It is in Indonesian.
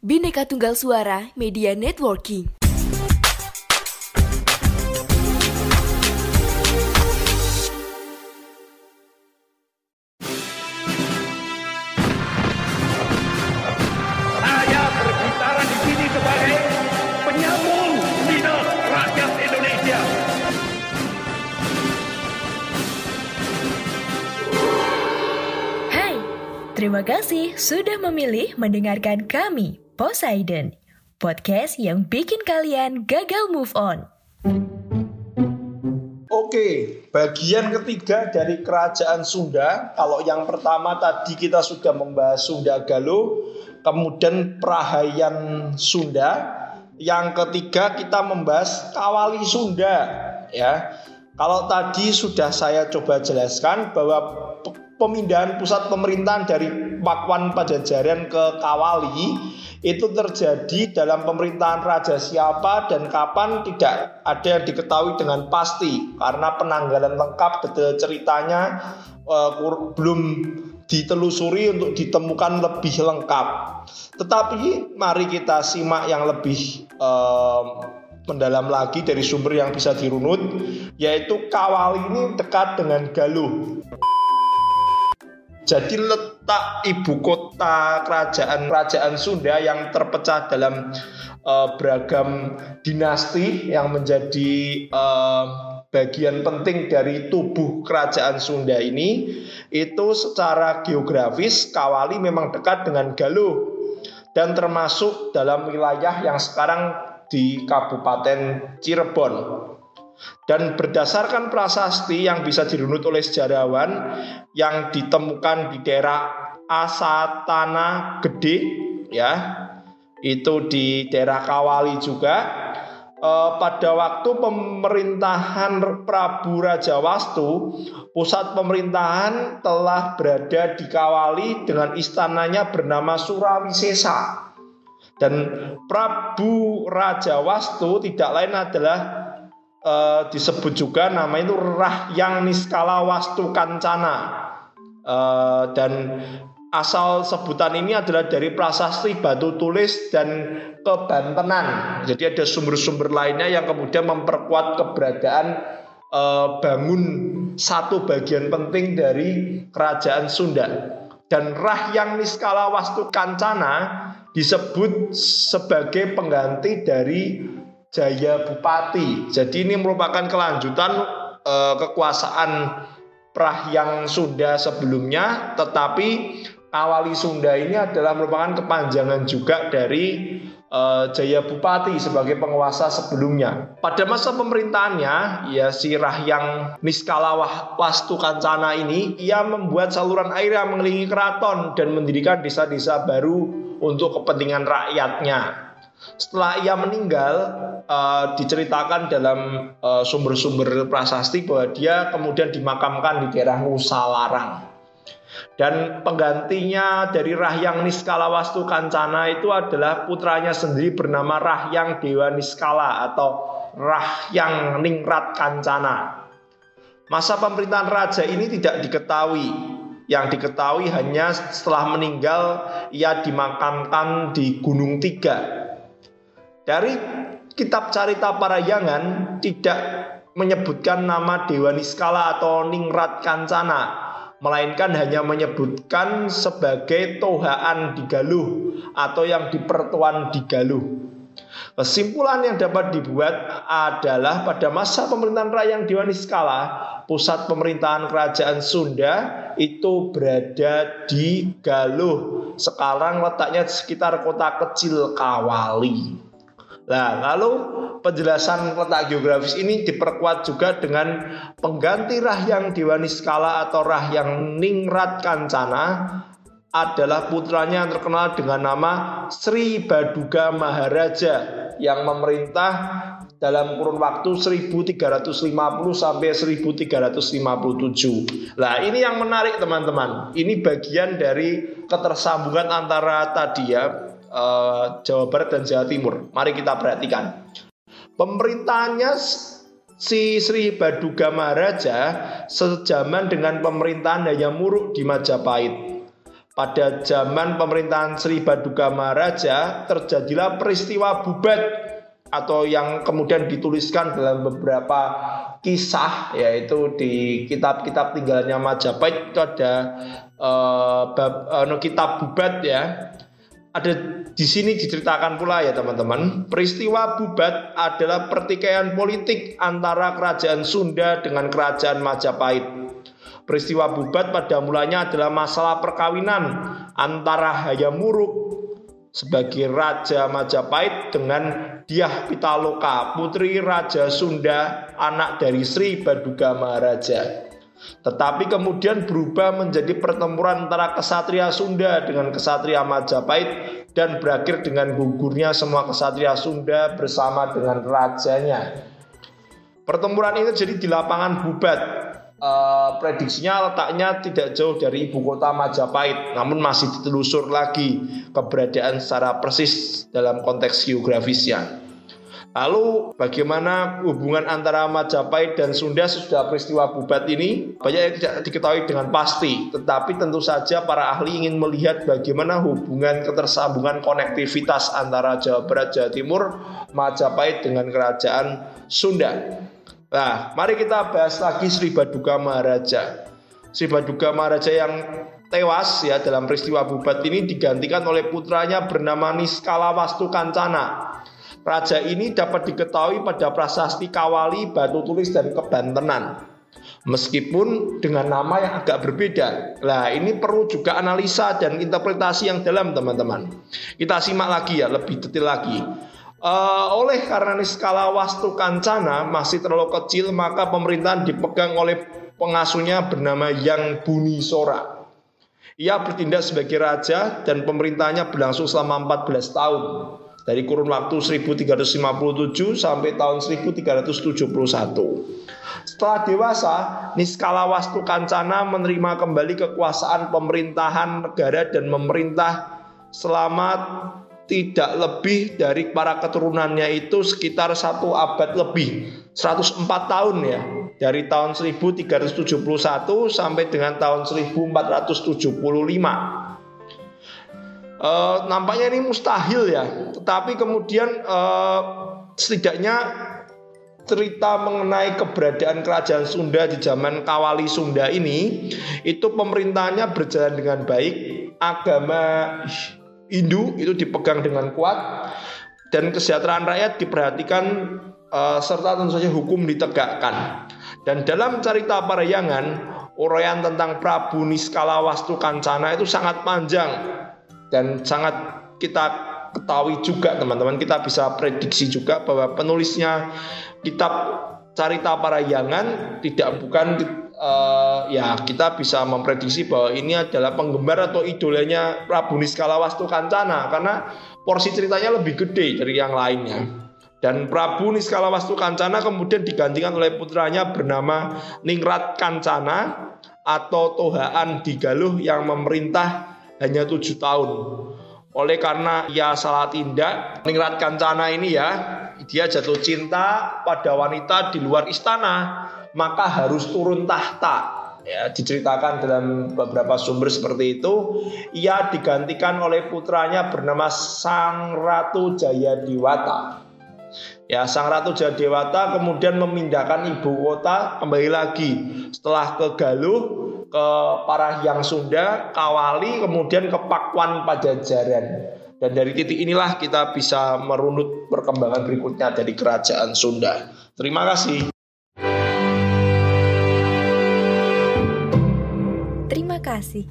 Bineka Tunggal Suara Media Networking. Saya berbicara di sini sebagai penyambung lidah rakyat Indonesia. Hai, terima kasih sudah memilih mendengarkan kami, Poseidon, podcast yang bikin kalian gagal move on. Oke, bagian ketiga dari kerajaan Sunda. Kalau yang pertama tadi kita sudah membahas Sunda Galuh, kemudian Prahayan Sunda. Yang ketiga kita membahas Kawali Sunda, ya. Kalau tadi sudah saya coba jelaskan bahwa pe- pemindahan pusat pemerintahan dari Pakuan Pajajaran ke Kawali itu terjadi dalam pemerintahan raja siapa dan kapan tidak ada yang diketahui dengan pasti karena penanggalan lengkap detail ceritanya kur- belum ditelusuri untuk ditemukan lebih lengkap. Tetapi mari kita simak yang lebih eh, mendalam lagi dari sumber yang bisa dirunut yaitu Kawali ini dekat dengan Galuh. Jadi letak ibu kota kerajaan kerajaan Sunda yang terpecah dalam eh, beragam dinasti yang menjadi eh, bagian penting dari tubuh kerajaan Sunda ini itu secara geografis Kawali memang dekat dengan Galuh dan termasuk dalam wilayah yang sekarang di Kabupaten Cirebon. Dan berdasarkan prasasti yang bisa dirunut oleh sejarawan yang ditemukan di daerah Asatana Gede ya, itu di daerah Kawali juga eh, pada waktu pemerintahan Prabu Raja Wastu, pusat pemerintahan telah berada di Kawali dengan istananya bernama Surawisesa. Dan Prabu Raja Wastu tidak lain adalah eh, disebut juga nama itu Rahyang Niskala Wastu Kancana. Eh, dan asal sebutan ini adalah dari prasasti batu tulis dan kebantenan. Jadi ada sumber-sumber lainnya yang kemudian memperkuat keberadaan eh, bangun satu bagian penting dari kerajaan Sunda. Dan Rahyang Niskala Wastu Kancana disebut sebagai pengganti dari Jaya Bupati. Jadi ini merupakan kelanjutan eh, kekuasaan Prahyang Sunda sebelumnya, tetapi Kawali Sunda ini adalah merupakan kepanjangan juga dari eh, Jaya Bupati sebagai penguasa sebelumnya. Pada masa pemerintahannya, ya si Rahyang Niskala Wah- Wastu Kancana ini, ia membuat saluran air yang mengelilingi keraton dan mendirikan desa-desa baru untuk kepentingan rakyatnya. Setelah ia meninggal, eh, diceritakan dalam eh, sumber-sumber prasasti bahwa dia kemudian dimakamkan di daerah Nusa Larang. Dan penggantinya dari Rahyang Niskala Wastu Kancana itu adalah putranya sendiri bernama Rahyang Dewa Niskala atau Rahyang Ningrat Kancana. Masa pemerintahan raja ini tidak diketahui. Yang diketahui hanya setelah meninggal ia dimakamkan di Gunung Tiga. Dari kitab Carita Parayangan tidak menyebutkan nama Dewa Niskala atau Ningrat Kancana, melainkan hanya menyebutkan sebagai tohaan di Galuh atau yang dipertuan di Galuh. Kesimpulan yang dapat dibuat adalah pada masa pemerintahan Rayang Dewa Niskala, pusat pemerintahan kerajaan Sunda itu berada di Galuh. Sekarang letaknya sekitar kota kecil Kawali. Nah, lalu penjelasan letak geografis ini diperkuat juga dengan pengganti Rahyang Dewa Niskala atau Rahyang Ningrat Kancana adalah putranya yang terkenal dengan nama Sri Baduga Maharaja yang memerintah dalam kurun waktu 1350 sampai 1357. Nah, ini yang menarik teman-teman. Ini bagian dari ketersambungan antara tadi ya eh, Jawa Barat dan Jawa Timur. Mari kita perhatikan. Pemerintahannya si Sri Baduga Maharaja sejaman dengan pemerintahan Hayam Muruk di Majapahit. pada zaman pemerintahan Sri Baduga Maharaja terjadilah peristiwa bubat atau yang kemudian dituliskan dalam beberapa kisah yaitu di kitab-kitab tinggalnya Majapahit itu ada uh, bab, uh, kitab bubat ya ada di sini diceritakan pula ya teman-teman peristiwa bubat adalah pertikaian politik antara kerajaan Sunda dengan kerajaan Majapahit Peristiwa Bubat pada mulanya adalah masalah perkawinan antara Hayam Muruk sebagai Raja Majapahit dengan Diah Pitaloka, putri Raja Sunda, anak dari Sri Baduga Maharaja. Tetapi kemudian berubah menjadi pertempuran antara kesatria Sunda dengan kesatria Majapahit dan berakhir dengan gugurnya semua kesatria Sunda bersama dengan rajanya. Pertempuran ini jadi di lapangan Bubat uh, prediksinya letaknya tidak jauh dari ibu kota Majapahit, namun masih ditelusur lagi keberadaan secara persis dalam konteks geografisnya. Lalu bagaimana hubungan antara Majapahit dan Sunda sudah peristiwa bubat ini banyak yang tidak diketahui dengan pasti Tetapi tentu saja para ahli ingin melihat bagaimana hubungan ketersambungan konektivitas antara Jawa Barat, Jawa Timur, Majapahit dengan kerajaan Sunda Nah, mari kita bahas lagi Sri Baduga Maharaja. Sri Baduga Maharaja yang tewas ya dalam peristiwa bubat ini digantikan oleh putranya bernama Niskala Wastu Kancana. Raja ini dapat diketahui pada prasasti Kawali, Batu Tulis dan Kebantenan. Meskipun dengan nama yang agak berbeda. Nah, ini perlu juga analisa dan interpretasi yang dalam, teman-teman. Kita simak lagi ya, lebih detail lagi. Uh, oleh karena skala wastu kancana masih terlalu kecil maka pemerintahan dipegang oleh pengasuhnya bernama Yang Buni Sora. Ia bertindak sebagai raja dan pemerintahnya berlangsung selama 14 tahun dari kurun waktu 1357 sampai tahun 1371. Setelah dewasa, Niskala Wastu Kancana menerima kembali kekuasaan pemerintahan negara dan memerintah selama tidak lebih dari para keturunannya itu sekitar satu abad lebih 104 tahun ya dari tahun 1371 sampai dengan tahun 1475 e, nampaknya ini mustahil ya tetapi kemudian e, setidaknya cerita mengenai keberadaan kerajaan Sunda di zaman Kawali Sunda ini itu pemerintahnya berjalan dengan baik agama Hindu itu dipegang dengan kuat dan kesejahteraan rakyat diperhatikan uh, serta tentu saja hukum ditegakkan. Dan dalam cerita Parayangan, uraian tentang Prabu Niskala Wastu Kancana itu sangat panjang dan sangat kita ketahui juga teman-teman kita bisa prediksi juga bahwa penulisnya kitab Carita Parayangan tidak bukan uh, ya kita bisa memprediksi bahwa ini adalah penggemar atau idolanya Prabu Niskala Wastu Kancana karena porsi ceritanya lebih gede dari yang lainnya. Dan Prabu Niskala Wastu Kancana kemudian digantikan oleh putranya bernama Ningrat Kancana atau Tohaan Digaluh yang memerintah hanya tujuh tahun. Oleh karena ia salah tindak, Ningrat Kancana ini ya, dia jatuh cinta pada wanita di luar istana maka harus turun tahta. Ya diceritakan dalam beberapa sumber seperti itu. Ia digantikan oleh putranya bernama Sang Ratu Jaya Dewata ya Sang Ratu Jaya Dewata kemudian memindahkan ibu kota kembali lagi. Setelah ke Galuh ke Parahyang Sunda Kawali kemudian ke Pakuan Pajajaran. Dan dari titik inilah kita bisa merunut perkembangan berikutnya dari kerajaan Sunda. Terima kasih. Kasih.